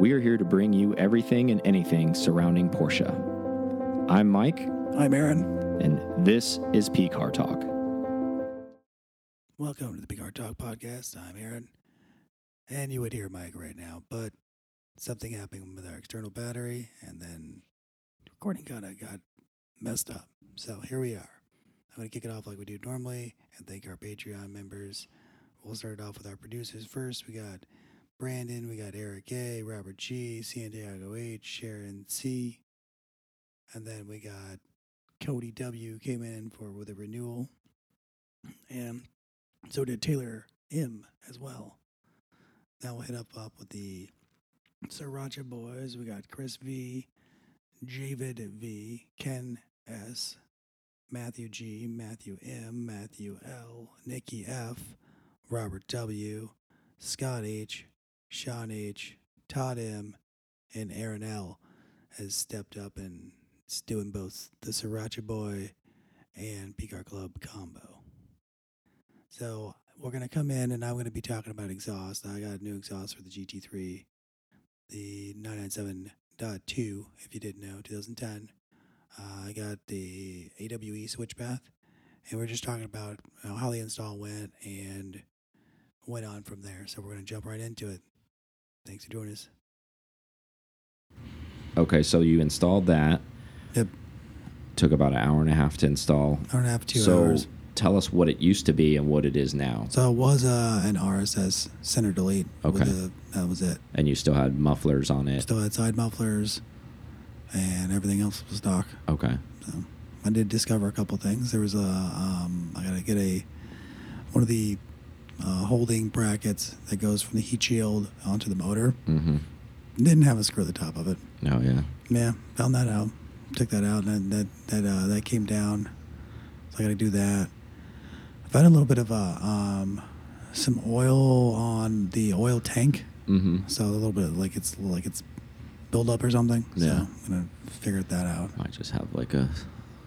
we are here to bring you everything and anything surrounding Porsche. I'm Mike, I'm Aaron. and this is P Car Talk. Welcome to the P Car Talk podcast. I'm Aaron. And you would hear Mike right now, but something happened with our external battery, and then recording kind of got messed up. So here we are. I'm going to kick it off like we do normally and thank our Patreon members. We'll start off with our producers first. We got Brandon, we got Eric A, Robert G, Santiago H, Sharon C, and then we got Cody W came in for with a renewal, and so did Taylor M as well. Now we'll hit up up with the Sriracha boys. We got Chris V, Javid V, Ken S, Matthew G, Matthew M, Matthew L, Nikki F, Robert W, Scott H, Sean H, Todd M, and Aaron L has stepped up and is doing both the Sriracha Boy and P Car Club combo. So we're gonna come in and I'm gonna be talking about exhaust. I got a new exhaust for the GT3, the 997.2, if you didn't know, 2010. Uh, I got the AWE switch path, and we're just talking about you know, how the install went and went on from there. So we're gonna jump right into it. Thanks for joining us. Okay, so you installed that. Yep. Took about an hour and a half to install. Hour and a half, two so hours. tell us what it used to be and what it is now. So it was uh, an RSS center delete. Okay. a- that was it. And you still had mufflers on it. Still had side mufflers, and everything else was stock. Okay. So I did discover a couple things. There was a um, I gotta get a one of the uh, holding brackets that goes from the heat shield onto the motor. Mm-hmm. Didn't have a screw at the top of it. Oh yeah. Yeah, found that out. Took that out, and that that uh, that came down. So I got to do that. I found a little bit of a um, some oil on the oil tank. Mm-hmm. So a little bit like it's like it's buildup or something. So Yeah. I'm gonna figure that out. Might just have like a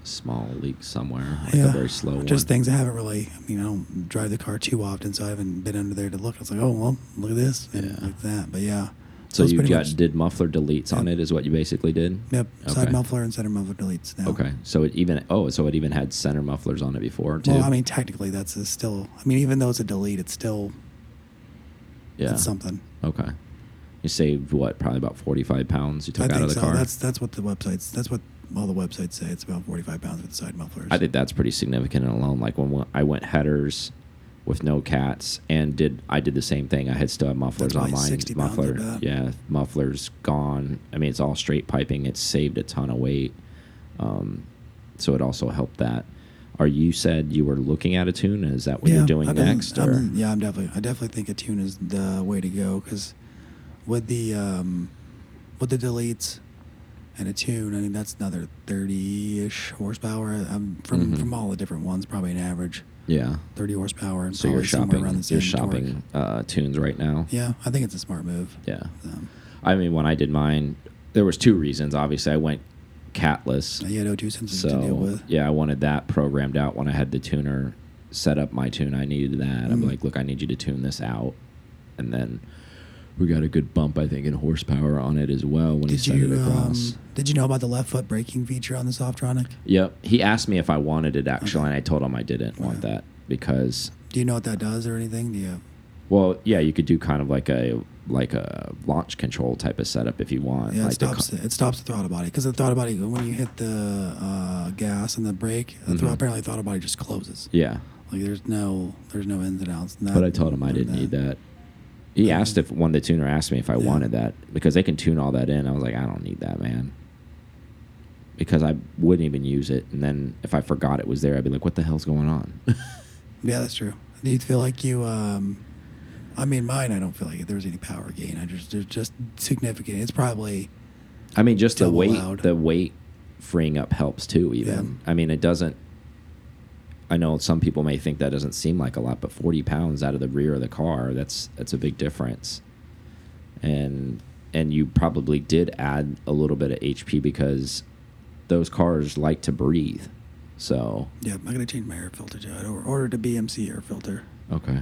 small leak somewhere, like yeah, a very slow just one. things I haven't really. I mean, I don't drive the car too often, so I haven't been under there to look. It's like, oh well, look at this, and Yeah. like that. But yeah. So it's you got did muffler deletes on it is what you basically did. Yep, side muffler and center muffler deletes now. Okay. So it even oh so it even had center mufflers on it before too. Well, I mean, technically, that's a still. I mean, even though it's a delete, it's still yeah. it's something. Okay. You saved what? Probably about forty-five pounds. You took I out of the so. car. That's that's what the websites. That's what all the websites say. It's about forty-five pounds with the side mufflers. I think that's pretty significant alone. Like when I went headers with no cats and did I did the same thing. I had still had mufflers on mine. 60 pounds, I Muffler, yeah, mufflers gone. I mean, it's all straight piping. It saved a ton of weight. Um, so it also helped that. Are you said you were looking at a tune? Is that what yeah, you're doing been- next? I'm- yeah, I'm definitely. I definitely think a tune is the way to go because with the um, with the deletes and a tune, I mean that's another thirty-ish horsepower. I'm from Mhm. from all the different ones, probably an average yeah. thirty horsepower, and So you're shopping. around the same You're shopping uh, tunes right now. Yeah, I think it's a smart move. Yeah. So, I mean, when I did mine, there was two reasons. Obviously, I went catless. you had O2 sensors to deal So with. yeah, I wanted that programmed out when I had the tuner set up my tune. I needed that. I'm Mhm. like, look, I need you to tune this out, and then we got a good bump, I think, in horsepower on it as well when he Did set you it um, across. did you know about the left foot braking feature on the Softronic? yep, he asked me if I wanted it actually, Okay. and I told him I didn't want that because, Do you know what that does or anything? Do you? well, yeah, you could do kind of like a like a launch control type of setup if you want. Yeah, like it the stops. co- It stops the throttle body because the throttle body when you hit the uh, gas and the brake, the thro- Mhm. apparently the throttle body just closes. yeah, Like there's no there's no ins and outs. but I told him I didn't need that. He asked if one of the tuner asked me if I Yeah. wanted that because they can tune all that in. I was like, I don't need that, man. Because I wouldn't even use it, and then if I forgot it was there, I'd be like, "What the hell's going on?" Yeah, that's true. Do you feel like you? Um, I mean, mine. I don't feel like there was any power gain. I just there's just significant. It's probably I mean, just the weight, loud. the weight freeing up helps too. Even I mean, it doesn't. I know some people may think that doesn't seem like a lot, but forty pounds out of the rear of the car, that's that's a big difference. And and you probably did add a little bit of HP because those cars like to breathe. So yeah. I'm gonna change my air filter to it. Or ordered a BMC air filter. okay,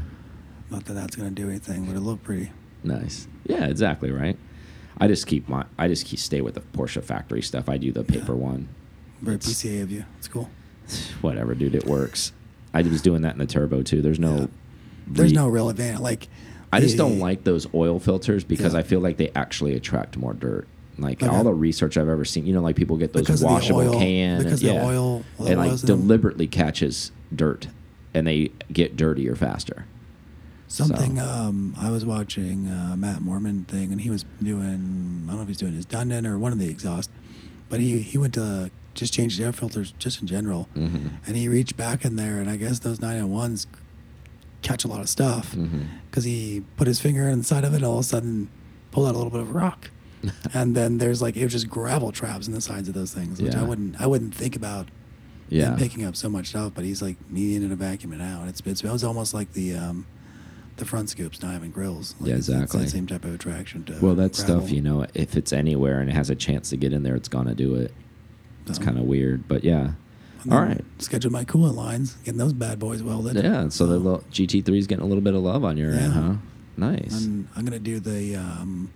Not that that's gonna do anything, but it looked pretty. nice. Yeah, exactly right. I just keep my I just keep stay with the Porsche factory stuff. I do the paper one. Very PCA of you. It's cool. Whatever, dude. It works. I was doing that in the turbo too. There's no. Yeah. There's no real advantage. Like, I just don't like those oil filters because Yeah. I feel like they actually attract more dirt. Like all the research I've ever seen, you know, like people get those Because of the washable oil- can, because and, the yeah, oil and like in them. deliberately catches dirt, and they get dirtier faster. Something So- um, I was watching uh, Matt Mormon thing, and he was doing I don't know if he's doing his Dundon or one of the exhaust, but he he went to just change the air filters just in general, Mm-hmm. and he reached back in there, and I guess those 901s catch a lot of stuff Mm-hmm. because he put his finger inside of it, and all of a sudden pulled out a little bit of rock, and then there's like it was just gravel traps in the sides of those things, which I wouldn't I wouldn't think about Yeah, him picking up so much stuff, but he's like he ended up vacuuming it out. It's, it's it was almost like the um, the front scoops not having grills. Like Yeah, exactly. same type of attraction to. well, that gravel. stuff, you know, if it's anywhere and it has a chance to get in there, it's gonna do it. It's kind of weird, but yeah. All right. All then right. Scheduled my coolant lines, getting those bad boys welded. Yeah, so the little GT3 is getting a little bit of love on your end, huh? Nice. And I'm gonna do the um,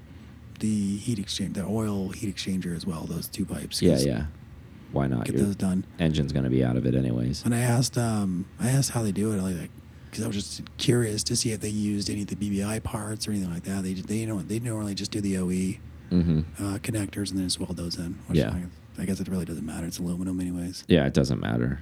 the heat exchange, the oil heat exchanger as well. Those two pipes. yeah, yeah. Why not? Get Your those done. engine's gonna be out of it anyways. And I asked, um, I asked how they do it, like, because I was just curious to see if they used any of the BBI parts or anything like that. They they don't they normally just do the OE Mm-hmm. uh, connectors and then just weld those in. Yeah. I, guess it really doesn't matter. It's aluminum anyways. Yeah, it doesn't matter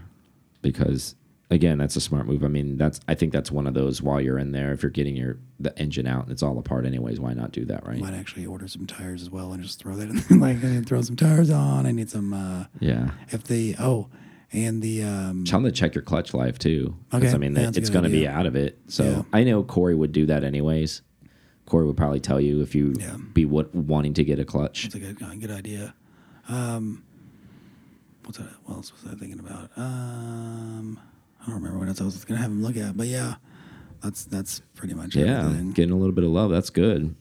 because again, that's a smart move. I mean, that's I think that's one of those while you're in there, if you're getting your the engine out and it's all apart anyways, why not do that, right? might actually order some tires as well and just throw that in. like I need to throw some tires on. I need some. Uh, Yeah. if the oh, and the um, Tell them to check your clutch life too. Because Okay, I mean, yeah, it's going to be out of it. So Yeah. I know Corey would do that anyways. Corey would probably tell you if you Yeah. be what wanting to get a clutch. That's a good, good idea. Um, what's that? What else was I thinking about? Um, I don't remember what else I was gonna have him look at, but yeah, that's that's pretty much Yeah, everything. getting a little bit of love. That's good.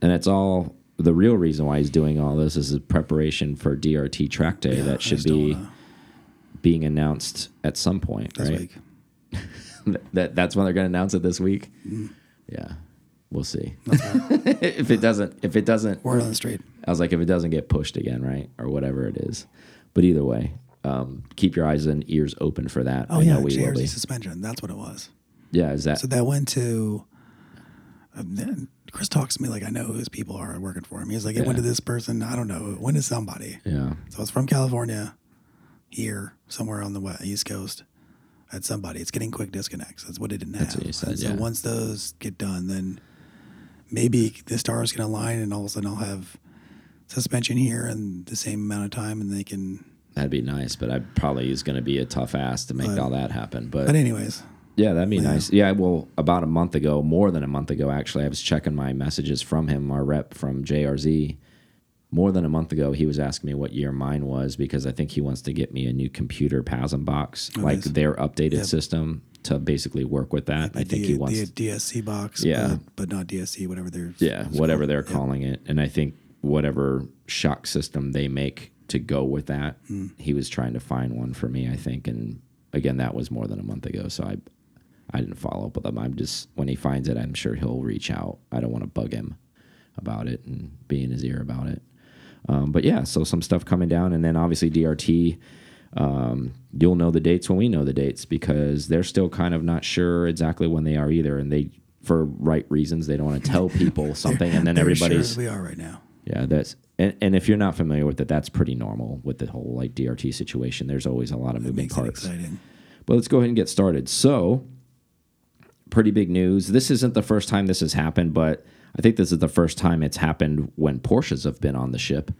And it's all the real reason why he's doing all this is a preparation for DRT track day Yeah, that should be being announced at some point, this right? week. that that's when they're going to announce it this week. Mm-hmm. Yeah, we'll see. If it doesn't, if it doesn't, Word on the street. I was like, if it doesn't get pushed again, right, or whatever it is. But either way, um, keep your eyes and ears open for that. Oh I yeah, know we will JRZ be. suspension. That's what it was. Yeah, is that? So that went to. Um, then Chris talks to me like I know who his people are working for him. He's like, it went to this person. I don't know. It went to somebody. yeah, So it's from California, here somewhere on the west, East Coast, at somebody. It's getting quick disconnects. That's what it didn't That's have. said, And so once those get done, then maybe the stars can align, and all of a sudden I'll have suspension here in the same amount of time, and they can. that'd be nice. But I probably is going to be a tough ass to make But- all that happen. But, But anyways, yeah, that'd be Yeah. nice. Yeah, well, about a month ago, more than a month ago, actually, I was checking my messages from him, our rep from JRZ. More than a month ago, he was asking me what year mine was because I think he wants to get me a new computer PASM box, Oh, like nice. their updated Yep. system to basically work with that. I think D- he wants, the DSC box, Yeah. but, but not DSC, whatever they're yeah, whatever they're calling it, and I think whatever shock system they make to go with that, Hmm. he was trying to find one for me. I think, and again, that was more than a month ago, so I, I didn't follow up with him. I'm just when he finds it, I'm sure he'll reach out. I don't want to bug him about it and be in his ear about it. Um, but yeah, so some stuff coming down, and then obviously DRT. Um, you'll know the dates when we know the dates because they're still kind of not sure exactly when they are either, and they, for right reasons, they don't want to tell people something, and then They're sure everybody's we are right now. yeah, that's and, and if you're not familiar with it, that's pretty normal with the whole like DRT situation. There's always a lot of moving parts. exciting. But let's go ahead and get started. So, pretty big news. This isn't the first time this has happened, but I think this is the first time it's happened when Porsches have been on the ship.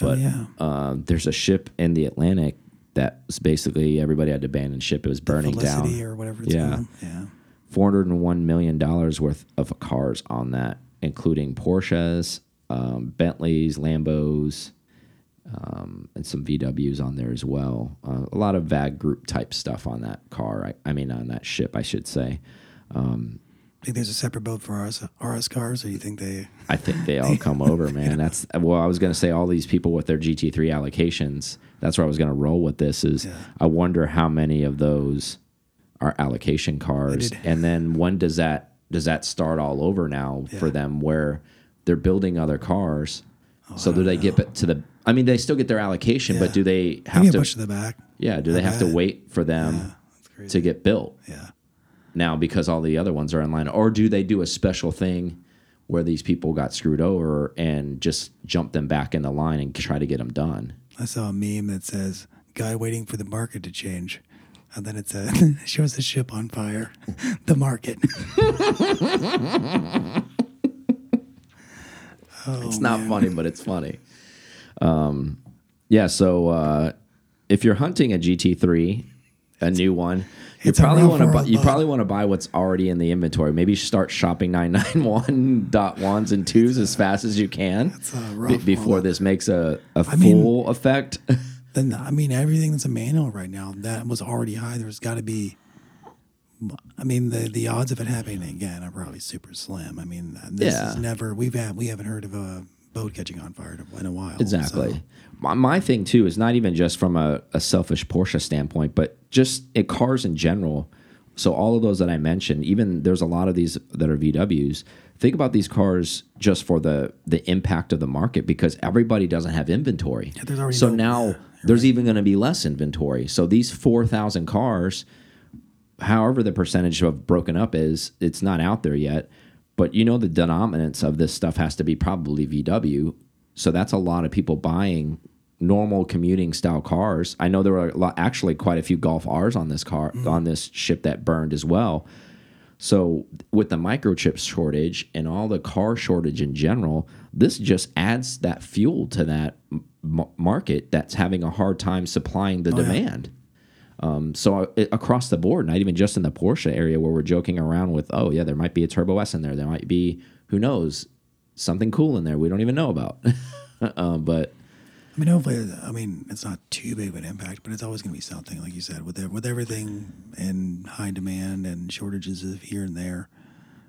Oh, But yeah. um, there's a ship in the Atlantic that was basically everybody had to abandon ship. It was burning Felicity down. or whatever it's Yeah. called. Yeah. $401 million worth of cars on that, including Porsches, um, Bentleys, Lambos, um, and some VWs on there as well. Uh, a lot of VAG group type stuff on that car. I, I mean, on that ship, I should say. Think there's a separate boat for RS, RS cars, or you think they? I think they all come over, man. That's well, I was going to say all these people with their GT3 allocations. That's where I was going to roll with this. Is Yeah. I wonder how many of those are allocation cars, and then when does that does that start all over now for them, where they're building other cars oh, so do they get to the? I mean, they still get their allocation, Yeah. but do they have to? pushed to the back. Yeah, do they have to wait for them Yeah, to get built yeah. Now because all the other ones are in line, or do they do a special thing where these people got screwed over and just jump them back in the line and try to get them done? I saw a meme that says "guy waiting for the market to change," and then it says shows the ship on fire, the market. oh, It's not man. funny, but it's funny. Um, yeah. So uh, if you're hunting a GT3, a new one, you it's probably want to buy. You probably want to buy what's already in the inventory. Maybe start shopping 991.1s and twos as fast as you can It's a be- rough before world. this makes a, a I mean- full effect. Then I mean, everything that's a manual right now that was already high. There's got to be. I mean, the the odds of it happening again are probably super slim. I mean, this Yeah. is never we've had we haven't heard of a boat catching on fire in a while. Exactly. so- My, my thing too is not even just from a, a selfish Porsche standpoint, but just in cars in general. So all of those that I mentioned, even there's a lot of these that are VWs. Think about these cars just for the the impact of the market because everybody doesn't have inventory. already so no- now yeah, there's even going to be less inventory. So these four thousand cars, however the percentage of broken up is, it's not out there yet. But you know the denominance of this stuff has to be probably VW. So that's a lot of people buying normal commuting style cars. I know there were a lot, actually quite a few Golf R's on this car on this ship that burned as well. So with the microchip shortage and all the car shortage in general, this just adds that fuel to that m- market that's having a hard time supplying the demand. Um, so uh, across the board, not even just in the Porsche area where we're joking around with, oh yeah, there might be a Turbo S in there. There might be, who knows, something cool in there we don't even know about. um, but I mean, hopefully, I mean, it's not too big of an impact, but it's always going to be something, like you said, with with everything in high demand and shortages of here and there.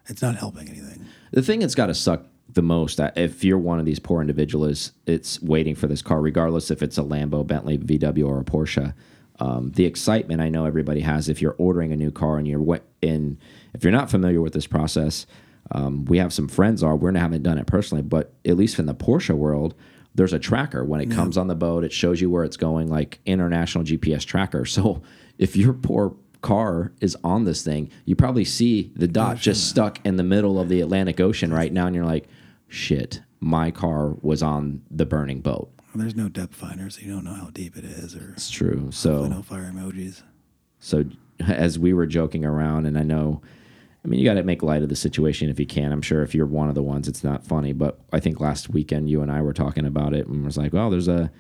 It's not helping anything. The thing that's got to suck the most, uh, if you're one of these poor individuals, it's waiting for this car, regardless if it's a Lambo, Bentley, VW, or a Porsche. Um, the excitement I know everybody has if you're ordering a new car and you're in, if you're not familiar with this process, um, we have some friends are. We haven't having done it personally, but at least in the Porsche world, there's a tracker when it comes on the boat. It shows you where it's going, like international GPS tracker. So if your poor car is on this thing, you probably see the dot just stuck in the middle of the Atlantic Ocean right now, and you're like, "Shit, my car was on the burning boat." Well, there's no depth finder, so you don't know how deep it is, or It's true. So no fire emojis. So as we were joking around, and I know, I mean, you got to make light of the situation if you can. I'm sure if you're one of the ones, it's not funny. But I think last weekend you and I were talking about it, and was like, well, there's a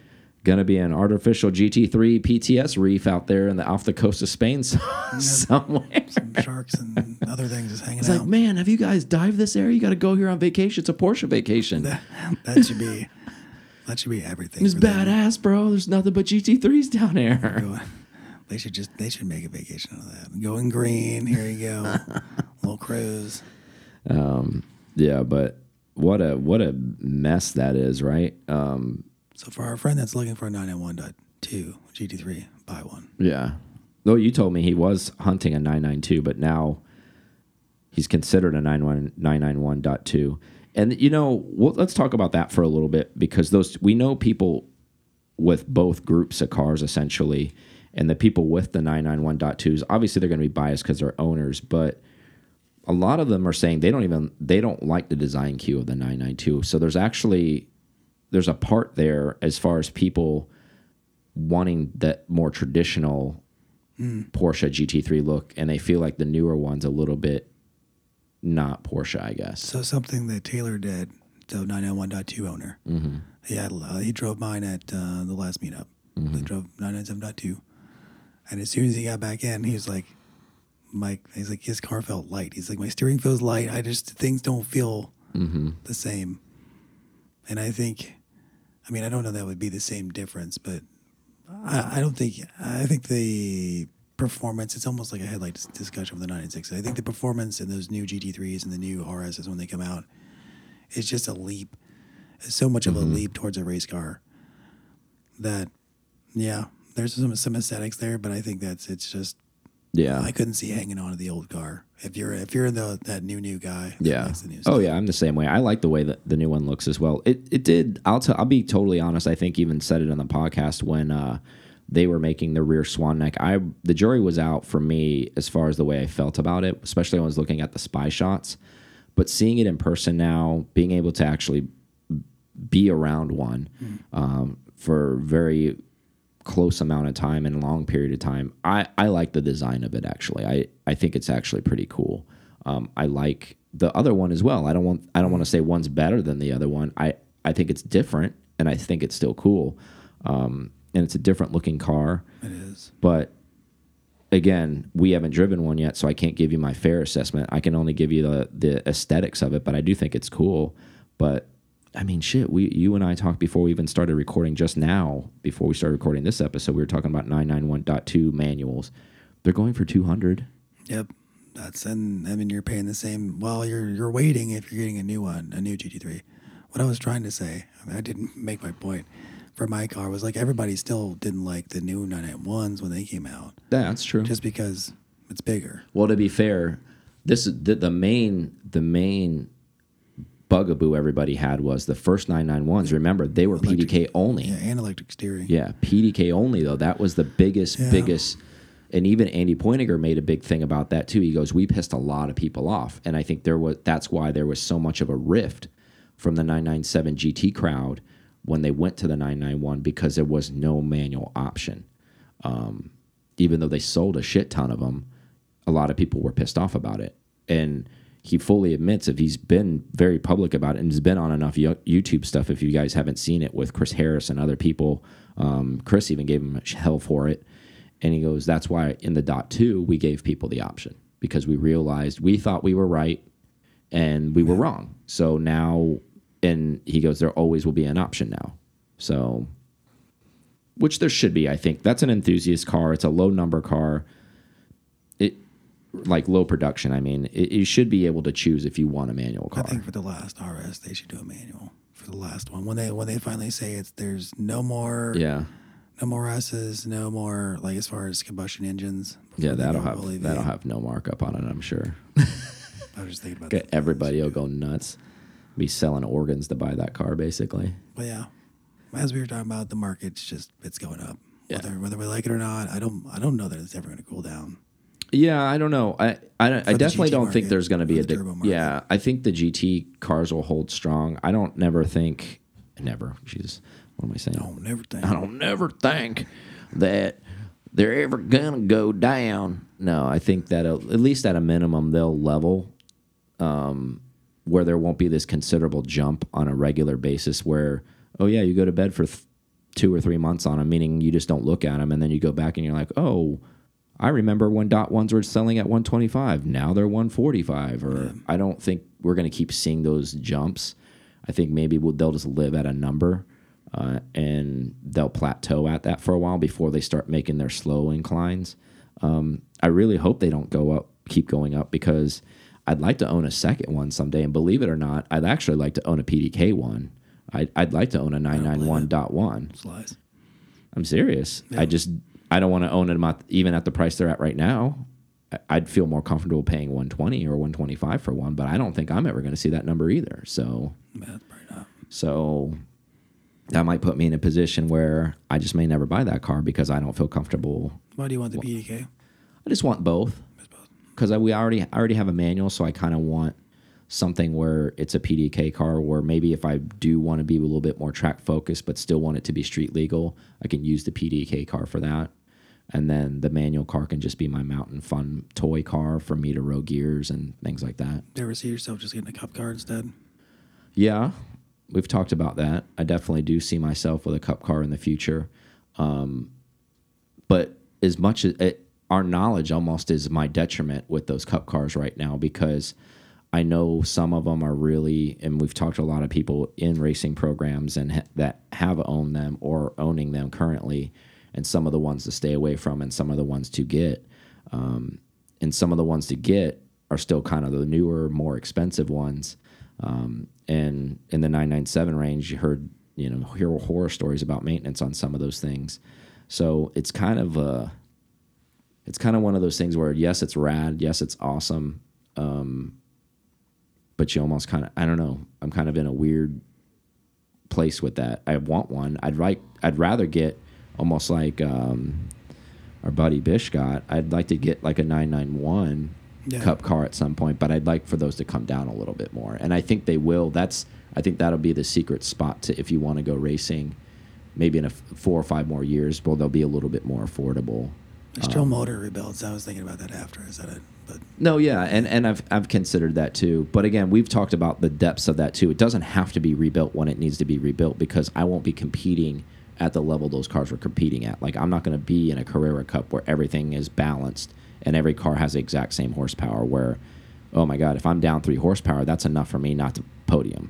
gonna be an artificial GT3 PTS reef out there in the off the coast of Spain somewhere. Some sharks and other things just hanging It's out. It's like, man, have you guys dived this area? You got to go here on vacation. It's a Porsche vacation. that, that should be that should be everything. It's for them. badass, bro. There's nothing but GT3s down there. Go- They should just they should make a vacation out of that. Going green, here you go. little cruise. Um, yeah, but what a what a mess that is, right? Um, So for our friend that's looking for a 991.2 GT3, buy one. Yeah. Though you told me he was hunting a 992, but now he's considered a 91 991.2. And you know, well, let's talk about that for a little bit because those we know people with both groups of cars essentially, and the people with the 991.2s, obviously they're going to be biased because they're owners, but a lot of them are saying they don't even they don't like the design cue of the 992. So there's actually there's a part there as far as people wanting that more traditional Porsche GT3 look, and they feel like the newer one's a little bit not Porsche, I guess. So something that Taylor did, so 991.2 owner. Mm-hmm. He had uh, he drove mine at uh, the last meetup. He drove 997.2, and as soon as he got back in, he was like, "Mike, he's like his car felt light. He's like my steering feels light. I just things don't feel mm-hmm. the same." And I think, I mean, I don't know that would be the same difference, but I, I don't think I think the performance it's almost like a headlight dis- discussion with the 996 i think the performance in those new gt3s and the new rss when they come out is just a leap it's so much of a mm-hmm. leap towards a race car that yeah there's some some aesthetics there but i think that's it's just Yeah. I couldn't see hanging on to the old car. If you're if you're the that new new guy, Yeah. new Oh yeah, I'm the same way. I like the way that the new one looks as well. It it did. I'll tell. I'll be totally honest. I think even said it on the podcast when uh, they were making the rear swan neck. I the jury was out for me as far as the way I felt about it, especially when I was looking at the spy shots. But seeing it in person now, being able to actually be around one um, for very close amount of time and a long period of time. I, I like the design of it actually. I, I think it's actually pretty cool. Um, I like the other one as well. I don't want I don't want to say one's better than the other one. I, I think it's different and I think it's still cool. Um, and it's a different looking car. it is. But again, we haven't driven one yet, so I can't give you my fair assessment. I can only give you the the aesthetics of it, but I do think it's cool. But I mean, shit, we you and I talked before we even started recording just now, before we started recording this episode, we were talking about 991.2 manuals. They're going for 200. Yep. That's and I mean you're paying the same. Well, you're you're waiting if you're getting a new one, a new GT3. What I was trying to say, I, mean, I didn't make my point. For my car was like everybody still didn't like the new 991s when they came out, That's true. just because it's bigger. Well, to be fair, this is the, the main the main bugaboo everybody had was the first 991s. Remember, they were PDK only. Yeah, and electric steering. Yeah, PDK only though. That was the biggest, Yeah. biggest, and even Andy Preuninger made a big thing about that too. He goes, "We pissed a lot of people off," and I think there was that's why there was so much of a rift from the 997 GT crowd when they went to the 991 because there was no manual option. Um, even though they sold a shit ton of them, a lot of people were pissed off about it, and he fully admits if he's been very public about it and has been on enough YouTube stuff. If you guys haven't seen it with Chris Harris and other people, um, Chris even gave him hell for it, and he goes, "That's why in the dot two we gave people the option because we realized we thought we were right and we were wrong. So now, and he goes, there always will be an option now. So, which there should be, I think. That's an enthusiast car. It's a low number car. Like low production. I mean, it, you should be able to choose if you want a manual car. I think for the last RS they should do a manual for the last one when they when they finally say it's there's no more Yeah, no more S's no more like as far as combustion engines. yeah, that'll have that'll have no markup on it. I'm sure. I was just thinking about. Everybody will go nuts. Be selling organs to buy that car, basically. But yeah, as we were talking about, the market's just it's going up. Yeah. Whether whether we like it or not, I don't I don't know that it's ever going to cool down. Yeah, I don't know. I I, I definitely GT don't market, think there's going to be a the turbo market. yeah. I think the GT cars will hold strong. I don't never think never. Jesus, what am I saying? I don't never think. I don't never think that they're ever gonna go down. No, I think that at least at a minimum they'll level, um, where there won't be this considerable jump on a regular basis. Where oh yeah, you go to bed for th two or three months on them, meaning you just don't look at them, and then you go back and you're like, oh, I remember when dot ones were selling at 125. Now they're 145. Or I don't think we're gonna keep seeing those jumps. I think maybe we'll, they'll just live at a number uh, and they'll plateau at that for a while before they start making their slow inclines. Um, I really hope they don't go up, keep going up, because I'd like to own a second one someday. And believe it or not, I'd actually like to own a PDK one. I'd, I'd like to own a 991.1. Slice. I'm serious. Yeah. I just I don't want to own them at, even at the price they're at right now. I'd feel more comfortable paying 120 or 125 for one, but I don't think I'm ever going to see that number either. So so that might put me in a position where I just may never buy that car because I don't feel comfortable. Why do you want the PDK? I just want both both. because we already I already have a manual, so I kind of want something where it's a PDK car. Where maybe if I do want to be a little bit more track focused, but still want it to be street legal, I can use the PDK car for that. And then the manual car can just be my mountain fun toy car for me to row gears and things like that. Do you ever see yourself just getting a cup car instead? Yeah, we've talked about that. I definitely do see myself with a cup car in the future. Um, but as much as it, our knowledge almost is my detriment with those cup cars right now because I know some of them are really, and we've talked to a lot of people in racing programs and ha that have owned them or owning them currently, and some of the ones to stay away from, and some of the ones to get. Um, and some of the ones to get are still kind of the newer, more expensive ones. Um, and in the 997 range, you heard, you know, hear horror stories about maintenance on some of those things. So it's kind of a, it's kind of one of those things where yes, it's rad, yes, it's awesome, um, but you almost kind of I don't know. I'm kind of in a weird place with that. I want one. I'd like. I'd rather get almost like um, our buddy Bish got. I'd like to get like a 991 Yeah. Cup car at some point, but I'd like for those to come down a little bit more. And I think they will. That's. I think that'll be the secret spot to if you want to go racing. Maybe in a f- four or five more years, well, they'll be a little bit more affordable. There's still Um, motor rebuilds. I was thinking about that after Is that it, but No, yeah, and and I've I've considered that too. But again, we've talked about the depths of that too. It doesn't have to be rebuilt when it needs to be rebuilt because I won't be competing at the level those cars were competing at. Like I'm not going to be in a Carrera Cup where everything is balanced and every car has the exact same horsepower. Where, oh my God, if I'm down three horsepower, that's enough for me not to podium.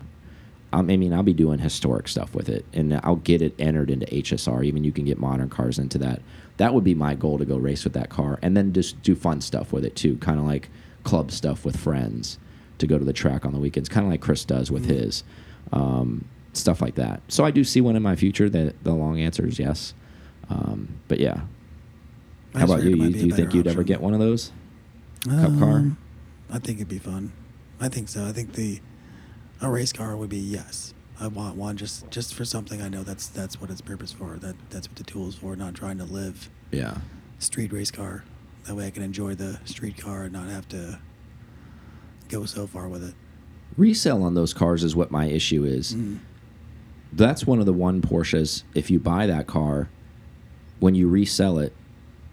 Um, I mean, I'll be doing historic stuff with it, and I'll get it entered into HSR. Even you can get modern cars into that. That would be my goal to go race with that car, and then just do fun stuff with it too, kind of like club stuff with friends to go to the track on the weekends, kind of like Chris does with his um, stuff like that. So I do see one in my future. That the long answer is yes, um, but yeah. I How about you? figured it might you do you think you'd ever get one of those? Cup car? Um, I think it'd be fun. I think so. I think the a race car would be yes. I want one just just for something I know that's that's what its purpose for. That that's what the tool is for. Not trying to live Yeah. street race car. That way I can enjoy the street car and not have to go so far with it. Resale on those cars is what my issue is. Mm. That's one of the one Porsches. If you buy that car, when you resell it,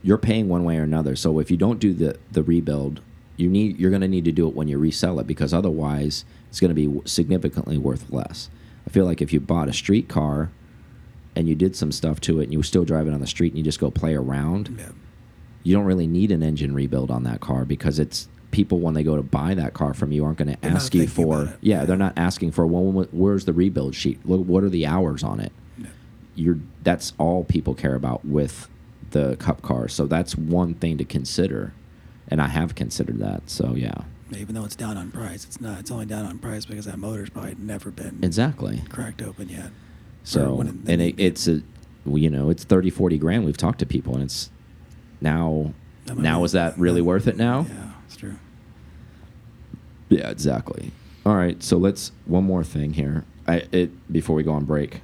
you're paying one way or another. So if you don't do the the rebuild, you need you're going to need to do it when you resell it because otherwise it's going to be significantly worth less. I feel like if you bought a street car and you did some stuff to it and you still drive it on the street and you just go play around, Yeah. you don't really need an engine rebuild on that car because it's people when they go to buy that car from you aren't going to ask you for yeah, Yeah. they're not asking for well where's the rebuild sheet what are the hours on it Yeah. you're that's all people care about with the cup car so that's one thing to consider and i have considered that so yeah Even though it's down on price, it's not. It's only down on price because that motor's probably never been exactly cracked open yet. so it- and it, it's a you know it's 30 40 grand we've talked to people and it's now now be- is that really worth it now Yeah, it's true. Yeah, exactly. All right, so let's one more thing here. I it before we go on break.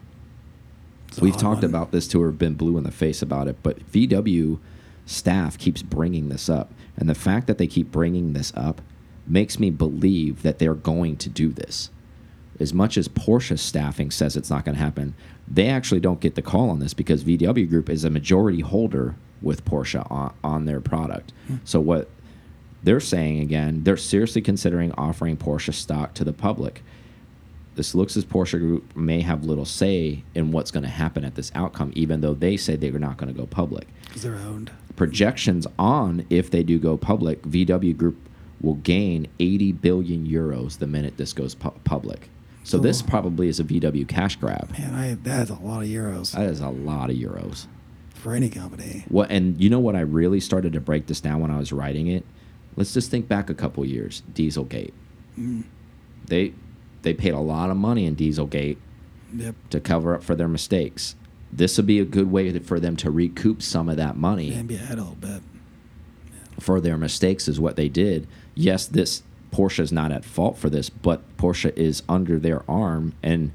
It's We've talked one. about this too, or been blue in the face about it, but VW staff keeps bringing this up, and the fact that they keep bringing this up makes me believe that they're going to do this. As much as Porsche staffing says it's not going to happen, they actually don't get the call on this because VW Group is a majority holder with Porsche on, on their product. Hmm. So what they're saying again, they're seriously considering offering Porsche stock to the public. This looks as Porsche Group may have little say in what's going to happen at this outcome, even though they say they're not going to go public. because they're owned. Projections on if they do go public, VW Group will gain 80 billion euros the minute this goes pu public. So this probably is a VW cash grab. Man, I that's a lot of euros That is a lot of euros. for any company. What and you know what I really started to break this down when I was writing it? Let's just think back a couple years. Dieselgate. Mm. They they paid a lot of money in Dieselgate Yep. to cover up for their mistakes. This would be a good way to, for them to recoup some of that money And be ahead a little bit. for their mistakes is what they did. Yes, this Porsche is not at fault for this, but Porsche is under their arm and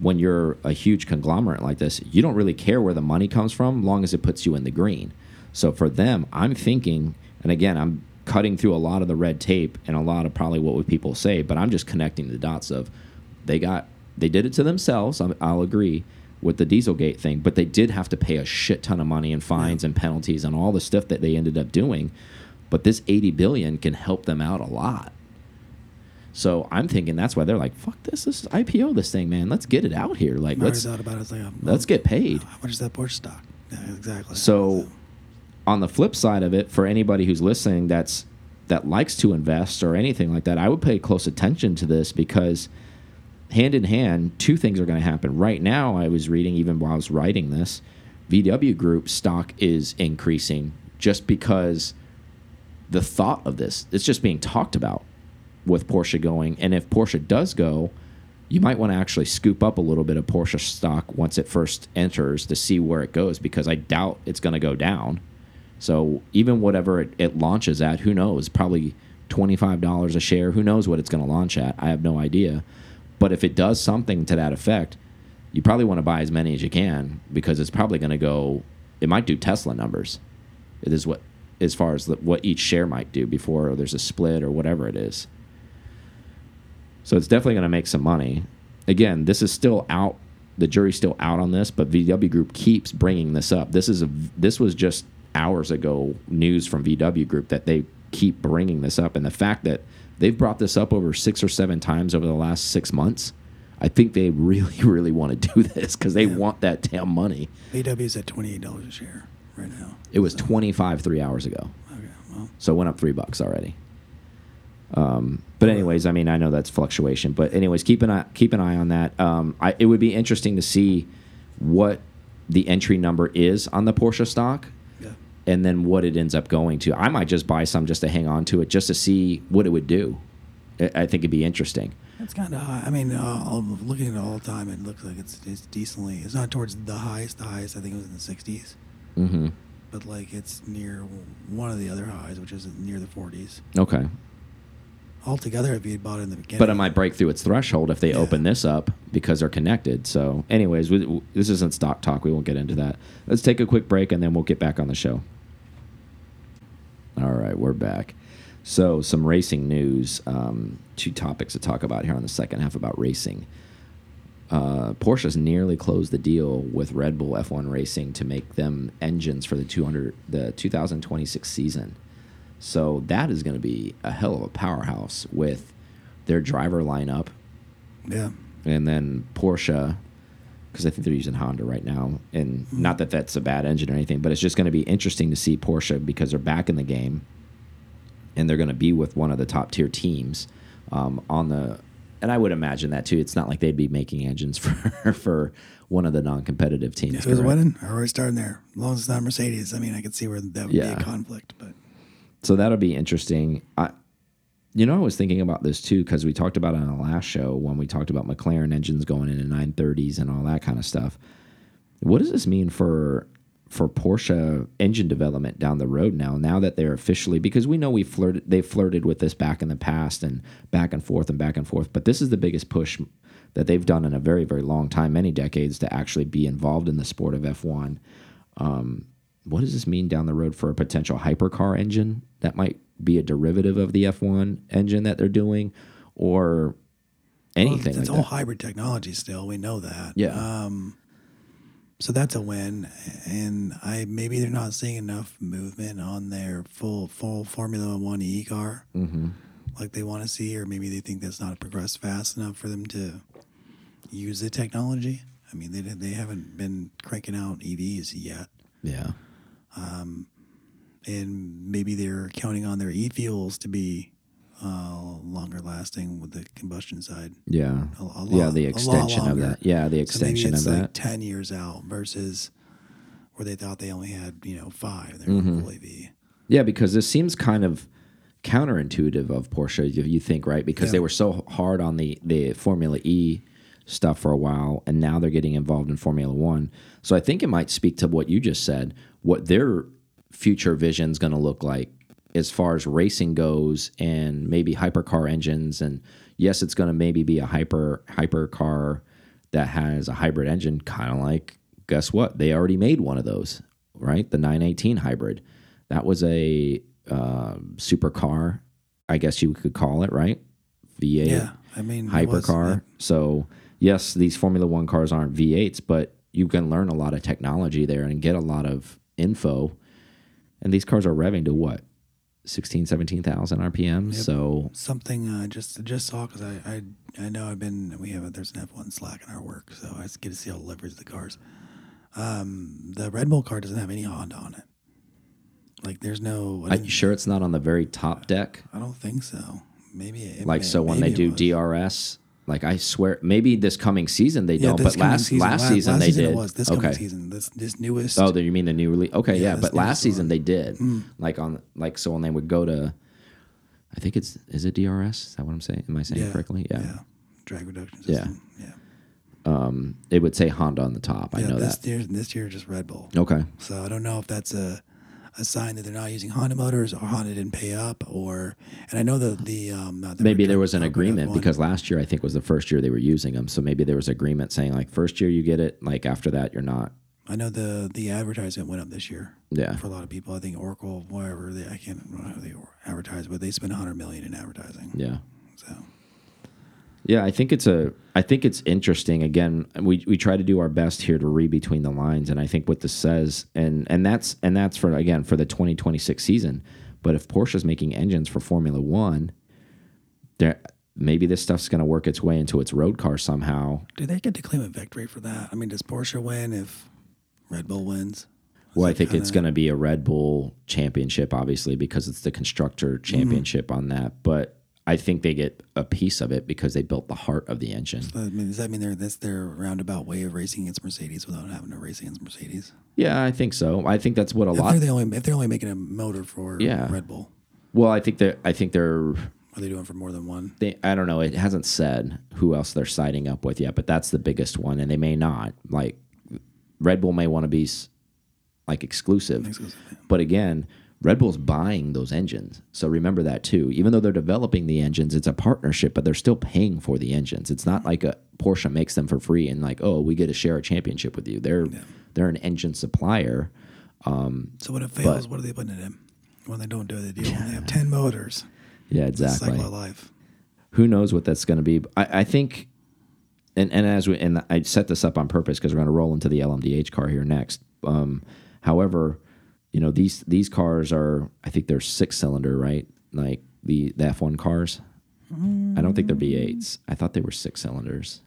when you're a huge conglomerate like this, you don't really care where the money comes from, as long as it puts you in the green. So for them, I'm thinking, and again, I'm cutting through a lot of the red tape and a lot of probably what would people say, but I'm just connecting the dots of they got they did it to themselves. I'm, I'll agree with the Dieselgate thing, but they did have to pay a shit ton of money in fines and penalties and all the stuff that they ended up doing. But this 80 billion can help them out a lot. So I'm thinking that's why they're like, fuck this, this is IPO this thing, man. Let's get it out here. Like I let's thought about it. Like, um, let's get paid. How much is that Porsche stock? Yeah, exactly. So on the flip side of it, for anybody who's listening that's that likes to invest or anything like that, I would pay close attention to this because hand in hand, two things are going to happen. Right now, I was reading even while I was writing this, VW Group stock is increasing just because the thought of this, it's just being talked about with Porsche going. And if Porsche does go, you might want to actually scoop up a little bit of Porsche stock once it first enters to see where it goes because I doubt it's going to go down. So even whatever it, it launches at, who knows? Probably twenty five dollars a share. Who knows what it's going to launch at? I have no idea. But if it does something to that effect, you probably want to buy as many as you can because it's probably going to go. It might do Tesla numbers. It is what as far as the, what each share might do before there's a split or whatever it is. So it's definitely going to make some money. Again, this is still out. The jury's still out on this, but VW Group keeps bringing this up. This is a this was just hours ago news from VW Group that they keep bringing this up, and the fact that they've brought this up over six or seven times over the last six months. I think they really, really want to do this because they Yeah. want that damn money. VW is at twenty eight dollars a share right now. It was 25 three hours ago. Okay, well, So it went up three bucks already. Um, but anyways, I mean, I know that's fluctuation, but anyways, keep an eye keep an eye on that. Um, I, it would be interesting to see what the entry number is on the Porsche stock. And then what it ends up going to. I might just buy some just to hang on to it, just to see what it would do. I, think it'd be interesting. It's kind of high. I mean, uh, looking at it all the time, it looks like it's it's decently. It's not towards the highest. The highest I think it was in the sixties, hmm but like it's near one of the other highs, which is near the forties. Okay, Altogether, if you bought it in the beginning, but it might break through its threshold if they Yeah. open this up because they're connected. So, anyways, we, this isn't stock talk. We won't get into that. Let's take a quick break and then we'll get back on the show. All right, we're back. So, some racing news. Um, two topics to talk about here on the second half about racing. Uh, Porsche's nearly closed the deal with Red Bull F1 Racing to make them engines for the 200 the 2026 season. So that is going to be a hell of a powerhouse with their driver lineup yeah, and then Porsche because I think they're using Honda right now and not that that's a bad engine or anything but it's just going to be interesting to see Porsche because they're back in the game and they're going to be with one of the top tier teams um, on the and I would imagine that too it's not like they'd be making engines for for one of the non-competitive teams if it was correct? winning, or we're starting there. As long as it's not Mercedes, I mean, I could see where that would Yeah. be a conflict. But so that'll be interesting. I, you know, I was thinking about this too because we talked about it on the last show when we talked about McLaren engines going into 930s and all that kind of stuff. What does this mean for for Porsche engine development down the road now? Now that they're officially because we know we flirted they flirted with this back in the past and back and forth and back and forth, but this is the biggest push that they've done in a very very long time, many decades, to actually be involved in the sport of F1 um, what does this mean down the road for a potential hypercar engine that might be a derivative of the F1 engine that they're doing or anything well, it's like all that? hybrid technology still. We know that. Yeah. Um, so that's a win, and I maybe they're not seeing enough movement on their full full Formula One E car hmm like they want to see, or maybe they think that's not progressed fast enough for them to use the technology. I mean, they they haven't been cranking out EVs yet, Yeah. And maybe they're counting on their e fuels to be uh, longer lasting with the combustion side. Yeah. A, a yeah, the extension of that. Yeah, the So extension it's of like that. ten years out versus where they thought they only had you know five. They're full EV. Yeah, because this seems kind of counterintuitive of Porsche, if you think, right? Because Yeah. they were so hard on the, the Formula E stuff for a while, and now they're getting involved in Formula One. So I think it might speak to what you just said, what their future vision is going to look like as far as racing goes, and maybe hypercar engines. And yes, it's going to maybe be a hyper hypercar that has a hybrid engine, kind of like guess what? They already made one of those, right? The 918 hybrid. That was a um supercar, I guess you could call it, right? V8 Yeah, I mean hypercar. So yes, these Formula One cars aren't V8s, but you can learn a lot of technology there and get a lot of info. And these cars are revving to what? 16, 17,000 RPM. So something uh, just just saw because I, I I know I've been we have a, there's an F1 Slack in our work, so I just get to see all the liveries of the cars. Um, the Red Bull car doesn't have any Honda on it. Like there's no. Are you sure it's not on the very top deck? I don't think so. Maybe it, Like may- so when they it do was. DRS, like I swear maybe this coming season they Yeah, don't, but last season, last la- season last they season did. It was this okay. season. This this newest. Oh, you mean the new release? Okay, Yeah, yeah, but last season one. they did. Mm. Like on like so when they would go to, I think it's is it DRS? Is that what I'm saying? Am I saying yeah, correctly? Yeah. yeah. Drag reduction system. Yeah. yeah. Um, it would say Honda on the top. I know this that. year this year just Red Bull. Okay. So I don't know if that's a a sign that they're not using Honda motors or Honda didn't pay up or and I know the the um the maybe there was an agreement because last year I think was the first year they were using them. So maybe there was agreement saying like first year you get it, like after that you're not. I know the the advertisement went up this year Yeah. for a lot of people. I think Oracle, whatever they I can't remember how they advertise, but they spent 100 million in advertising. Yeah. So Yeah, I think it's a. I think it's interesting. Again, we we try to do our best here to read between the lines, and I think what this says, and and that's and that's for again for the 2026 season. But if Porsche's making engines for Formula One, there maybe this stuff's going to work its way into its road car somehow. do they get to claim a victory for that? I mean, does Porsche win if Red Bull wins? Well, I think it's kinda- going to be a Red Bull championship, obviously, because it's the constructor mm-hmm. championship on that. But I think they get a piece of it because they built the heart of the engine. I mean, does that mean they're that's their roundabout way of racing against Mercedes without having to race against Mercedes? Yeah, I think so. I think that's what a If lot. they're the only if they're only making a motor for Yeah. Red Bull, Well, I think they're. I think they're. are they doing for more than one? They, I don't know. It hasn't said who else they're siding up with yet, but that's the biggest one, and they may not. Like, Red Bull may want to be like exclusive, Exclusive, yeah. but again, Red Bull's buying those engines, so remember that too. Even though they're developing the engines, it's a partnership, but they're still paying for the engines. It's not like a Porsche makes them for free and like, oh, we get to share a championship with you. They're they're an engine supplier. So when it fails, what are they putting it in? When they don't do the deal, when they have ten motors. Yeah, It's exactly. cycle of life. who knows what that's going to be. I, I think, and and as we and I set this up on purpose because we're going to roll into the LMDH car here next. Um, however, you know these these cars are I think they're six cylinder, right? Like the the F one cars. I don't think they're V8s. I thought they were six cylinders.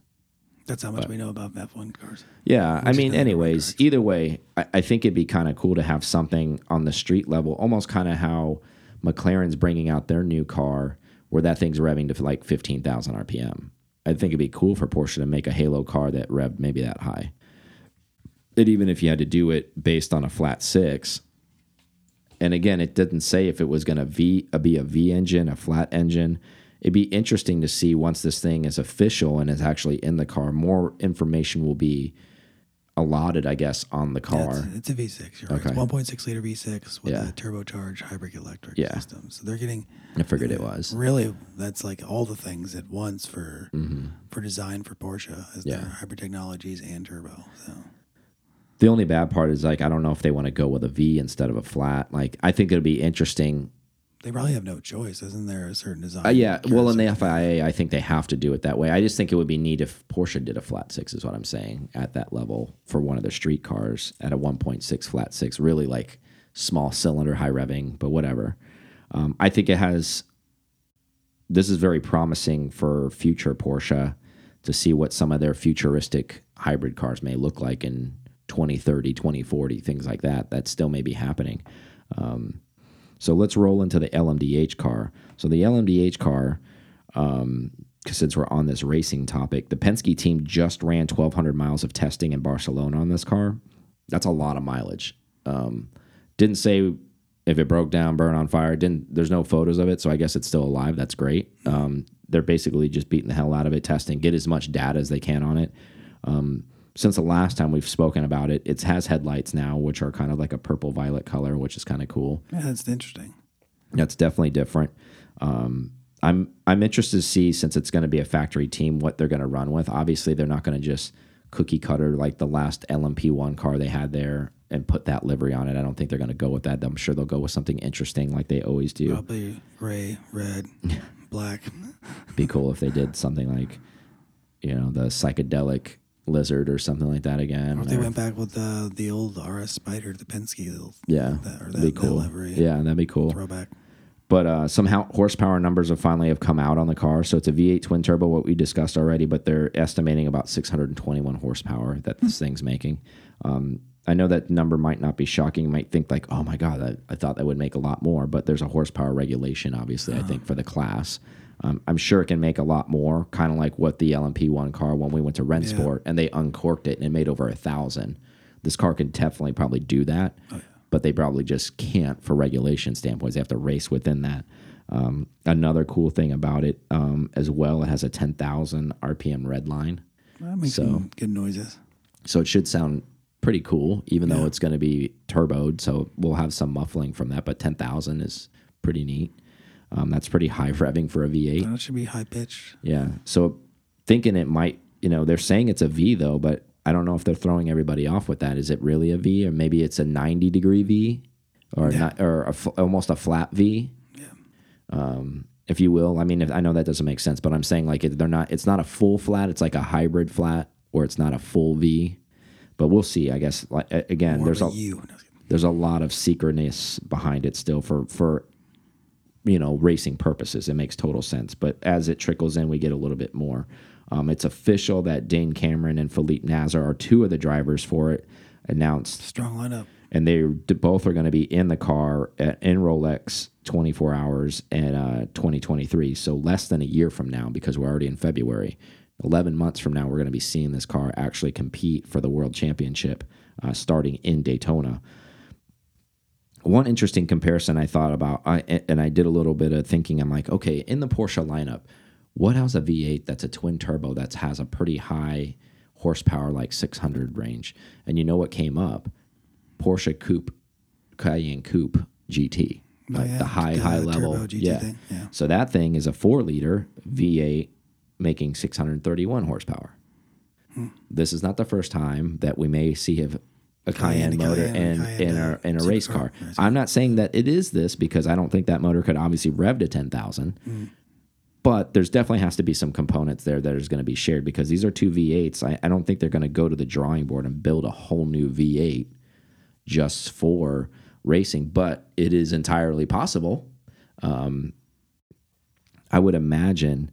That's how much we know about F1 cars. Yeah, I mean, anyways, either way, I, I think it'd be kind of cool to have something on the street level, almost kind of how McLaren's bringing out their new car, where that thing's revving to like fifteen thousand RPM. I think it'd be cool for Porsche to make a Halo car that revved maybe that high. And even if you had to do it based on a flat six, and again, it didn't say if it was going to uh, be a V engine, a flat engine. It'd be interesting to see once this thing is official and is actually in the car. More information will be allotted, I guess, on the Yeah, car. it's, it's a V6. You're right. Okay. It's 1.6 liter V6 with Yeah. a turbocharged hybrid electric Yeah. system. So they're getting I figured it was. really that's like all the things at once for for design for Porsche as. Yeah. their hybrid technologies and turbo. So The only bad part is like I don't know if they want to go with a V instead of a flat. Like I think it'd be interesting. they probably have no choice. Isn't there a certain design? Uh, yeah, well, in the? FIA, I think they have to do it that way. I just think it would be neat if Porsche did a flat six, is what I'm saying, at that level for one of their street cars at a 1.6 flat six, really like small cylinder, high revving, but whatever. Um, I think it has. This is very promising for future Porsche to see what some of their futuristic hybrid cars may look like in 2030, 2040, things like that. That still may be happening. Um, so let's roll into the LMDH car. So the LMDH car, um, since we're on this racing topic, the Penske team just ran 1,200 miles of testing in Barcelona on this car. That's a lot of mileage. Um, didn't say if it broke down, burn on fire. Didn't. There's no photos of it, so I guess it's still alive. That's great. Um, they're basically just beating the hell out of it, testing, get as much data as they can on it. Um, since the last time we've spoken about it, it has headlights now, which are kind of like a purple violet color, which is kind of cool. yeah, that's interesting. That's definitely different. Um, I'm I'm interested to see since it's going to be a factory team what they're going to run with. Obviously, they're not going to just cookie cutter like the last LMP1 car they had there and put that livery on it. I don't think they're going to go with that. I'm sure they'll go with something interesting like they always do. Probably gray, red, black. Be cool if they did something like you know the psychedelic lizard or something like that again. Or they or- went back with the the old RS Spider, the Penske, yeah, that- or that'd that- be cool. livery. Yeah, that'd be cool. throwback. But uh, some horsepower numbers have finally have come out on the car. So it's a V8 twin turbo, what we discussed already, but they're estimating about 621 horsepower that this thing's making. Um, I know that number might not be shocking. You might think like, oh my god, I, I thought that would make a lot more. But there's a horsepower regulation, obviously. I think for the class, um, I'm sure it can make a lot more. Kind of like what the LMP1 car when we went to Rennsport and they uncorked it and it made over a thousand. This car can definitely probably do that but they probably just can't for regulation standpoints. They have to race within that. Um, another cool thing about it um, as well, it has a 10,000 RPM red line. That makes So- some good noises. So it should sound pretty cool, even though it's going to be turboed. So we'll have some muffling from that. But 10,000 is pretty neat. Um, that's pretty high revving for a V8. That should be high pitched. Yeah. So thinking it might, you know, they're saying it's a V though, but I don't know if they're throwing everybody off with that. Is it really a V or maybe it's a 90 degree V or Yeah. not, or a almost a flat V? Yeah. Um, if you will. I mean, if, I know that doesn't make sense, but I'm saying like they're not. It's not a full flat. It's like a hybrid flat, or it's not a full V. But we'll see. I guess. Like again, More there's a a U. No, I was kidding. there's a lot of secretness behind it still for for you know racing purposes. It makes total sense. But as it trickles in, we get a little bit more. Um, it's official that Dane Cameron and Felipe Nasr are two of the drivers for it. Announced Strong lineup. and they both are going to be in the car at, in Rolex 24 hours in uh, 2023. So less than a year from now, because we're already in February. 11 months from now, we're going to be seeing this car actually compete for the world championship uh, starting in Daytona. One interesting comparison I thought about, I, and I did a little bit of thinking. I'm like, okay, in the Porsche lineup, what has a V8 that's a twin turbo that has a pretty high horsepower, like 600 range? And you know what came up? Porsche Coupe, Cayenne Coupe GT, Oh, like yeah, the high, the high level. Yeah. yeah. So that thing is a four liter V8 making 631 horsepower. Hmm. This is not the first time that we may see a, a Cayenne, Cayenne, motor Cayenne, in, Cayenne, in a, uh, in a race supercar, car. I'm not saying that it is this because I don't think that motor could obviously rev to 10,000. But there's definitely has to be some components there that is going to be shared because these are two V8s. I, I don't think they're going to go to the drawing board and build a whole new V8 just for racing, but it is entirely possible. Um, I would imagine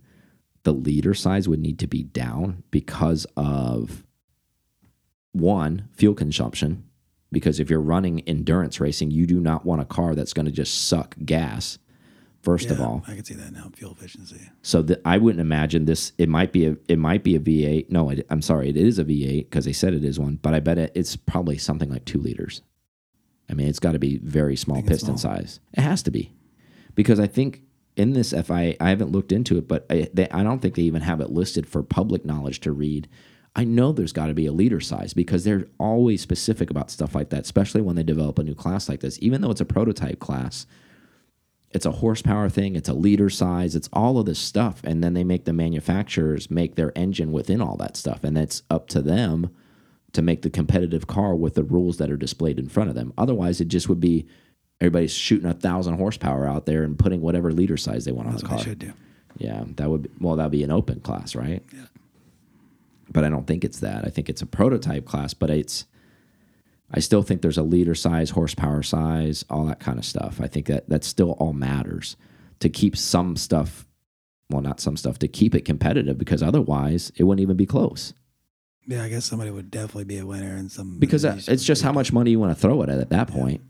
the leader size would need to be down because of one, fuel consumption. Because if you're running endurance racing, you do not want a car that's going to just suck gas, first of all. I can see that now. Fuel efficiency. So that I wouldn't imagine this. It might be a. It might be a V8. No, it, I'm sorry. It is a V8 because they said it is one. But I bet it, it's probably something like two liters. I mean, it's got to be very small piston small. size. It has to be, because I think in this FI, I haven't looked into it, but I, they, I don't think they even have it listed for public knowledge to read. I know there's got to be a liter size because they're always specific about stuff like that, especially when they develop a new class like this. Even though it's a prototype class, it's a horsepower thing, it's a liter size, it's all of this stuff. And then they make the manufacturers make their engine within all that stuff. And it's up to them to make the competitive car with the rules that are displayed in front of them. Otherwise, it just would be everybody's shooting a thousand horsepower out there and putting whatever liter size they want That's on the car. should do. Yeah, that would be, well, that'd be an open class, right? Yeah. But I don't think it's that. I think it's a prototype class, but it's I still think there's a liter size, horsepower size, all that kind of stuff. I think that that still all matters to keep some stuff, well, not some stuff, to keep it competitive because otherwise it wouldn't even be close. Yeah, I guess somebody would definitely be a winner in some Because uh, that, it's just how much money you want to throw it at at that point.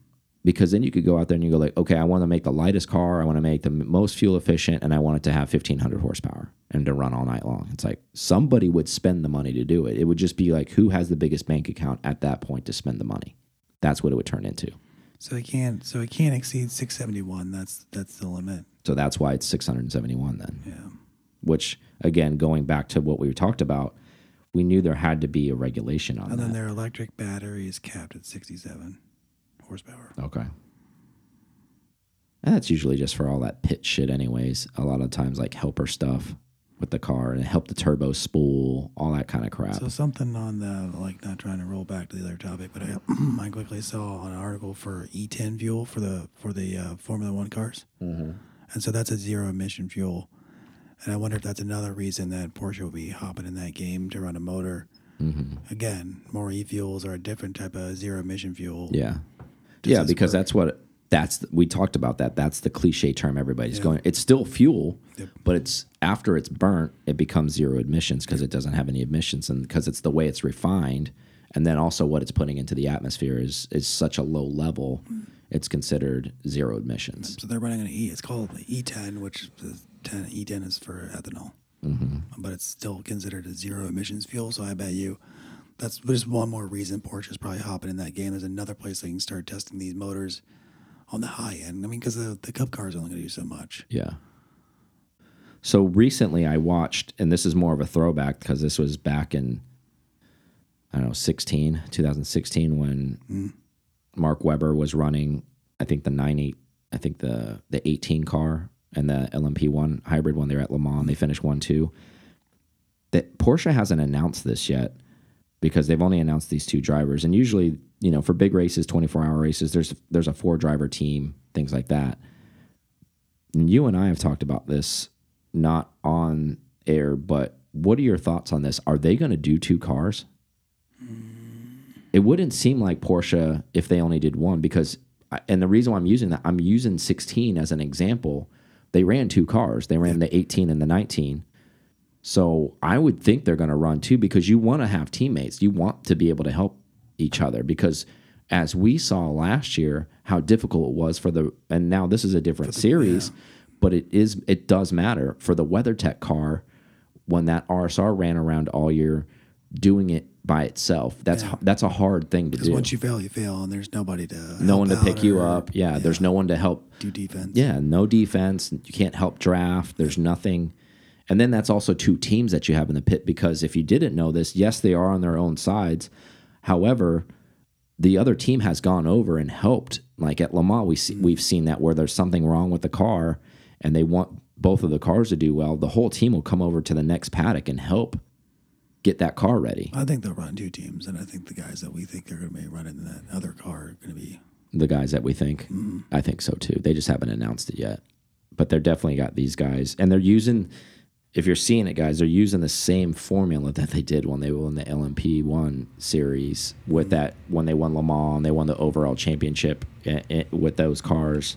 Because then you could go out there and you go like, okay, I want to make the lightest car, I want to make the most fuel efficient, and I want it to have 1500 horsepower and to run all night long. It's like somebody would spend the money to do it. It would just be like who has the biggest bank account at that point to spend the money. That's what it would turn into. So it can't. So it can't exceed six seventy one. That's that's the limit. So that's why it's 671 then. Yeah. Which again, going back to what we talked about, we knew there had to be a regulation on that. And then their electric battery is capped at sixty seven horsepower. Okay. And that's usually just for all that pit shit, anyways. A lot of times, like helper stuff with the car and help the turbo spool, all that kind of crap. So something on the like not trying to roll back to the other topic, but I, I quickly saw an article for E10 fuel for the for the uh, Formula One cars, mm-hmm. and so that's a zero emission fuel. And I wonder if that's another reason that Porsche will be hopping in that game to run a motor. Mm-hmm. Again, more e fuels are a different type of zero emission fuel. Yeah. Yeah, because that's what that's we talked about that. That's the cliche term everybody's Yeah. going. It's still fuel, Yep. but it's after it's burnt, it becomes zero emissions because it doesn't have any emissions, and because it's the way it's refined, and then also what it's putting into the atmosphere is is such a low level, it's considered zero emissions. So they're running an E. It's called E10, which is 10, E10 is for ethanol, hmm but it's still considered a zero emissions fuel. So I bet you that's just one more reason Porsche is probably hopping in that game. There's another place they can start testing these motors on the high end. I mean, because the, the Cup car is only going to do so much. Yeah. So recently I watched, and this is more of a throwback because this was back in I don't know, 16, 2016, when Mm. Mark Webber was running, I think the 98, I think the the 18 car and the LMP1 hybrid when they were at Le Mans, they finished 1 2. That Porsche hasn't announced this yet because they've only announced these two drivers. And usually, you know, for big races, 24 hour races, there's there's a four driver team, things like that. And you and I have talked about this not on air, but what are your thoughts on this? Are they going to do two cars? Mm. It wouldn't seem like Porsche if they only did one because, I- and the reason why I'm using that, I'm using 16 as an example. They ran two cars. They ran the 18 and the 19. So I would think they're going to run too because you want to have teammates. You want to be able to help each other because as we saw last year how difficult it was for the and now this is a different series, but it is it does matter for the WeatherTech car when that RSR ran around all year doing it by itself. That's that's a hard thing to Because do. once you fail, you fail, and there's nobody to no one to pick you or up. Yeah, there's no one to help do defense. yeah, no defense. You can't help draft. There's nothing. And then that's also two teams that you have in the pit because if you didn't know this, yes, they are on their own sides. However, the other team has gone over and helped. Like at Le Mans, we see, we've seen that where there's something wrong with the car and they want both of the cars to do well. The whole team will come over to the next paddock and help get that car ready. I think they'll run two teams, and I think the guys that we think they're going to be running that other car are going to be. the guys that we think. Mm-hmm. I think so too. They just haven't announced it yet. But they're definitely got these guys. And they're using if you're seeing it, guys, they're using the same formula that they did when they won the LMP one series with that when they won Le Mans and they won the overall championship eh, eh, with those cars.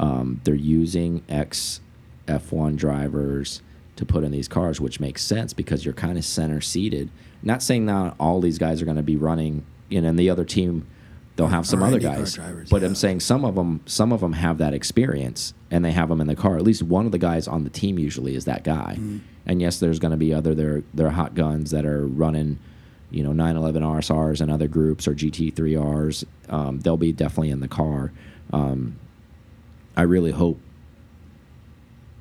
Um, they're using ex F1 drivers to put in these cars, which makes sense because you're kind of center seated. Not saying that all these guys are going to be running, you know, and the other team they'll have some Or other guys. drivers, but yeah. I'm saying some of them, some of them have that experience, and they have them in the car. At least one of the guys on the team usually is that guy. Mm-hmm. And yes, there's going to be other their their hot guns that are running, you know, 911 RSRs and other groups or GT3Rs. Um, they'll be definitely in the car. Um, I really hope.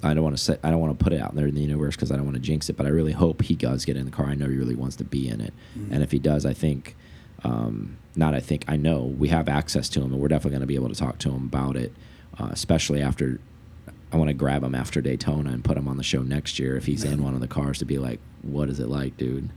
I don't want to say I don't want to put it out there in the universe because I don't want to jinx it, but I really hope he does get in the car. I know he really wants to be in it, and if he does, I think, um, not I think I know we have access to him, and we're definitely going to be able to talk to him about it, uh, especially after. I want to grab him after Daytona and put him on the show next year if he's in one of the cars to be like, "What is it like, dude?"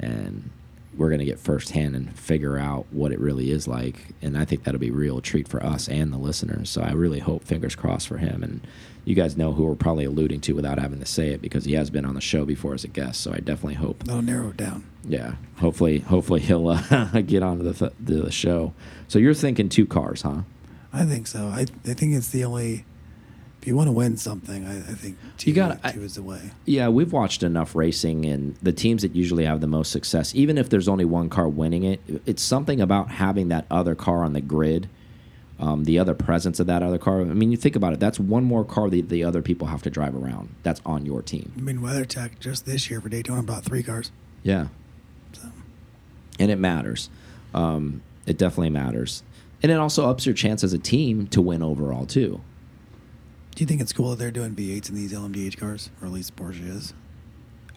And we're gonna get firsthand and figure out what it really is like, and I think that'll be a real treat for us and the listeners. So I really hope, fingers crossed for him. And you guys know who we're probably alluding to without having to say it because he has been on the show before as a guest. So I definitely hope That'll narrow it down. yeah, hopefully, hopefully he'll uh, get onto the th the show. So you're thinking two cars, huh? I think so. I I think it's the only. If you want to win something, I, I think two, You gotta- two is the way. Yeah, we've watched enough racing, and the teams that usually have the most success, even if there's only one car winning it, it's something about having that other car on the grid, um, the other presence of that other car. I mean, you think about it, that's one more car that the other people have to drive around. That's on your team. I mean, WeatherTech just this year for Daytona brought three cars. Yeah. So and it matters. Um, it definitely matters, and it also ups your chance as a team to win overall too. do you think it's cool that they're doing V8s in these LMDH cars, or at least Porsche is?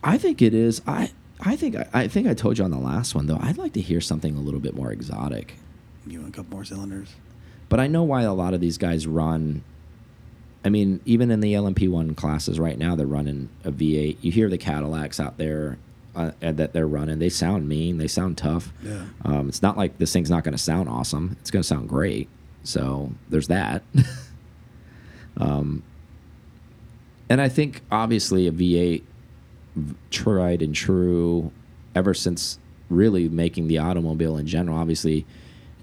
I think it is. I I think I, I think I told you on the last one though. I'd like to hear something a little bit more exotic. You want a couple more cylinders? But I know why a lot of these guys run. I mean, even in the LMP1 classes right now, they're running a V8. You hear the Cadillacs out there uh, that they're running. They sound mean. They sound tough. Yeah. Um, it's not like this thing's not going to sound awesome. It's going to sound great. So there's that. um, and I think obviously a V8 tried and true ever since really making the automobile in general. Obviously,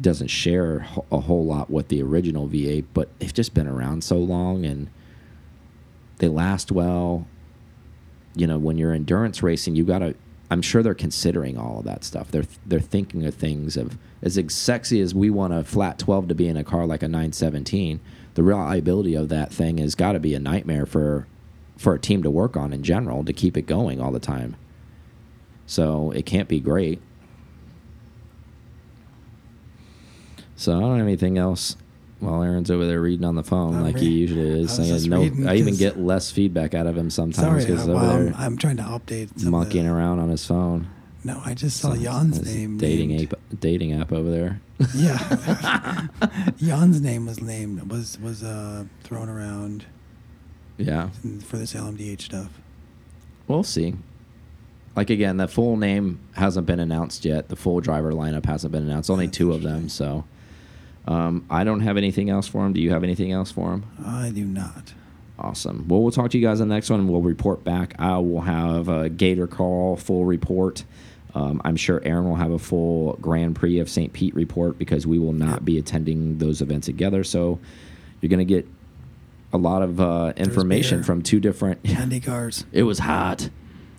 doesn't share a whole lot with the original V8, but they've just been around so long and they last well. You know, when you're endurance racing, you got to. I'm sure they're considering all of that stuff. They're they're thinking of things of as sexy as we want a flat 12 to be in a car like a 917. The reliability of that thing has got to be a nightmare for for a team to work on in general to keep it going all the time. So it can't be great. So I don't have anything else. While Aaron's over there reading on the phone I'm like he usually is, I saying no. I even get less feedback out of him sometimes because well, I'm, I'm trying to update. Monkeying around on his phone. No, I just saw Some- Jan's name. dating named- app dating app over there. Yeah, Jan's name was named was was uh, thrown around Yeah, for this LMDH stuff. we'll see. Like again, the full name hasn't been announced yet. The full driver lineup hasn't been announced. Only That's two of them. So um, I don't have anything else for him. Do you have anything else for him? I do not. Awesome. Well, we'll talk to you guys in the next one, and we'll report back. I will have a Gator Call full report. Um, I'm sure Aaron will have a full Grand Prix of St. Pete report because we will not be attending those events together. So you're going to get a lot of uh, information from two different. Candy cars. It was hot.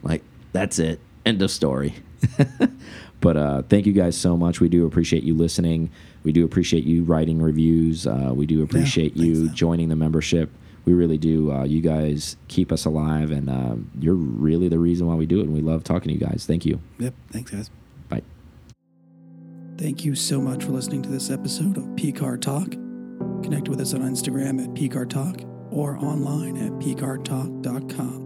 Like that's it. End of story. but uh, thank you guys so much. We do appreciate you listening. We do appreciate you writing reviews. Uh, we do appreciate you thanks, joining the membership. We really do. Uh, you guys keep us alive, and um, you're really the reason why we do it. And we love talking to you guys. Thank you. Yep. Thanks, guys. Bye. Thank you so much for listening to this episode of P Car Talk. Connect with us on Instagram at P Car Talk or online at PCARTalk.com.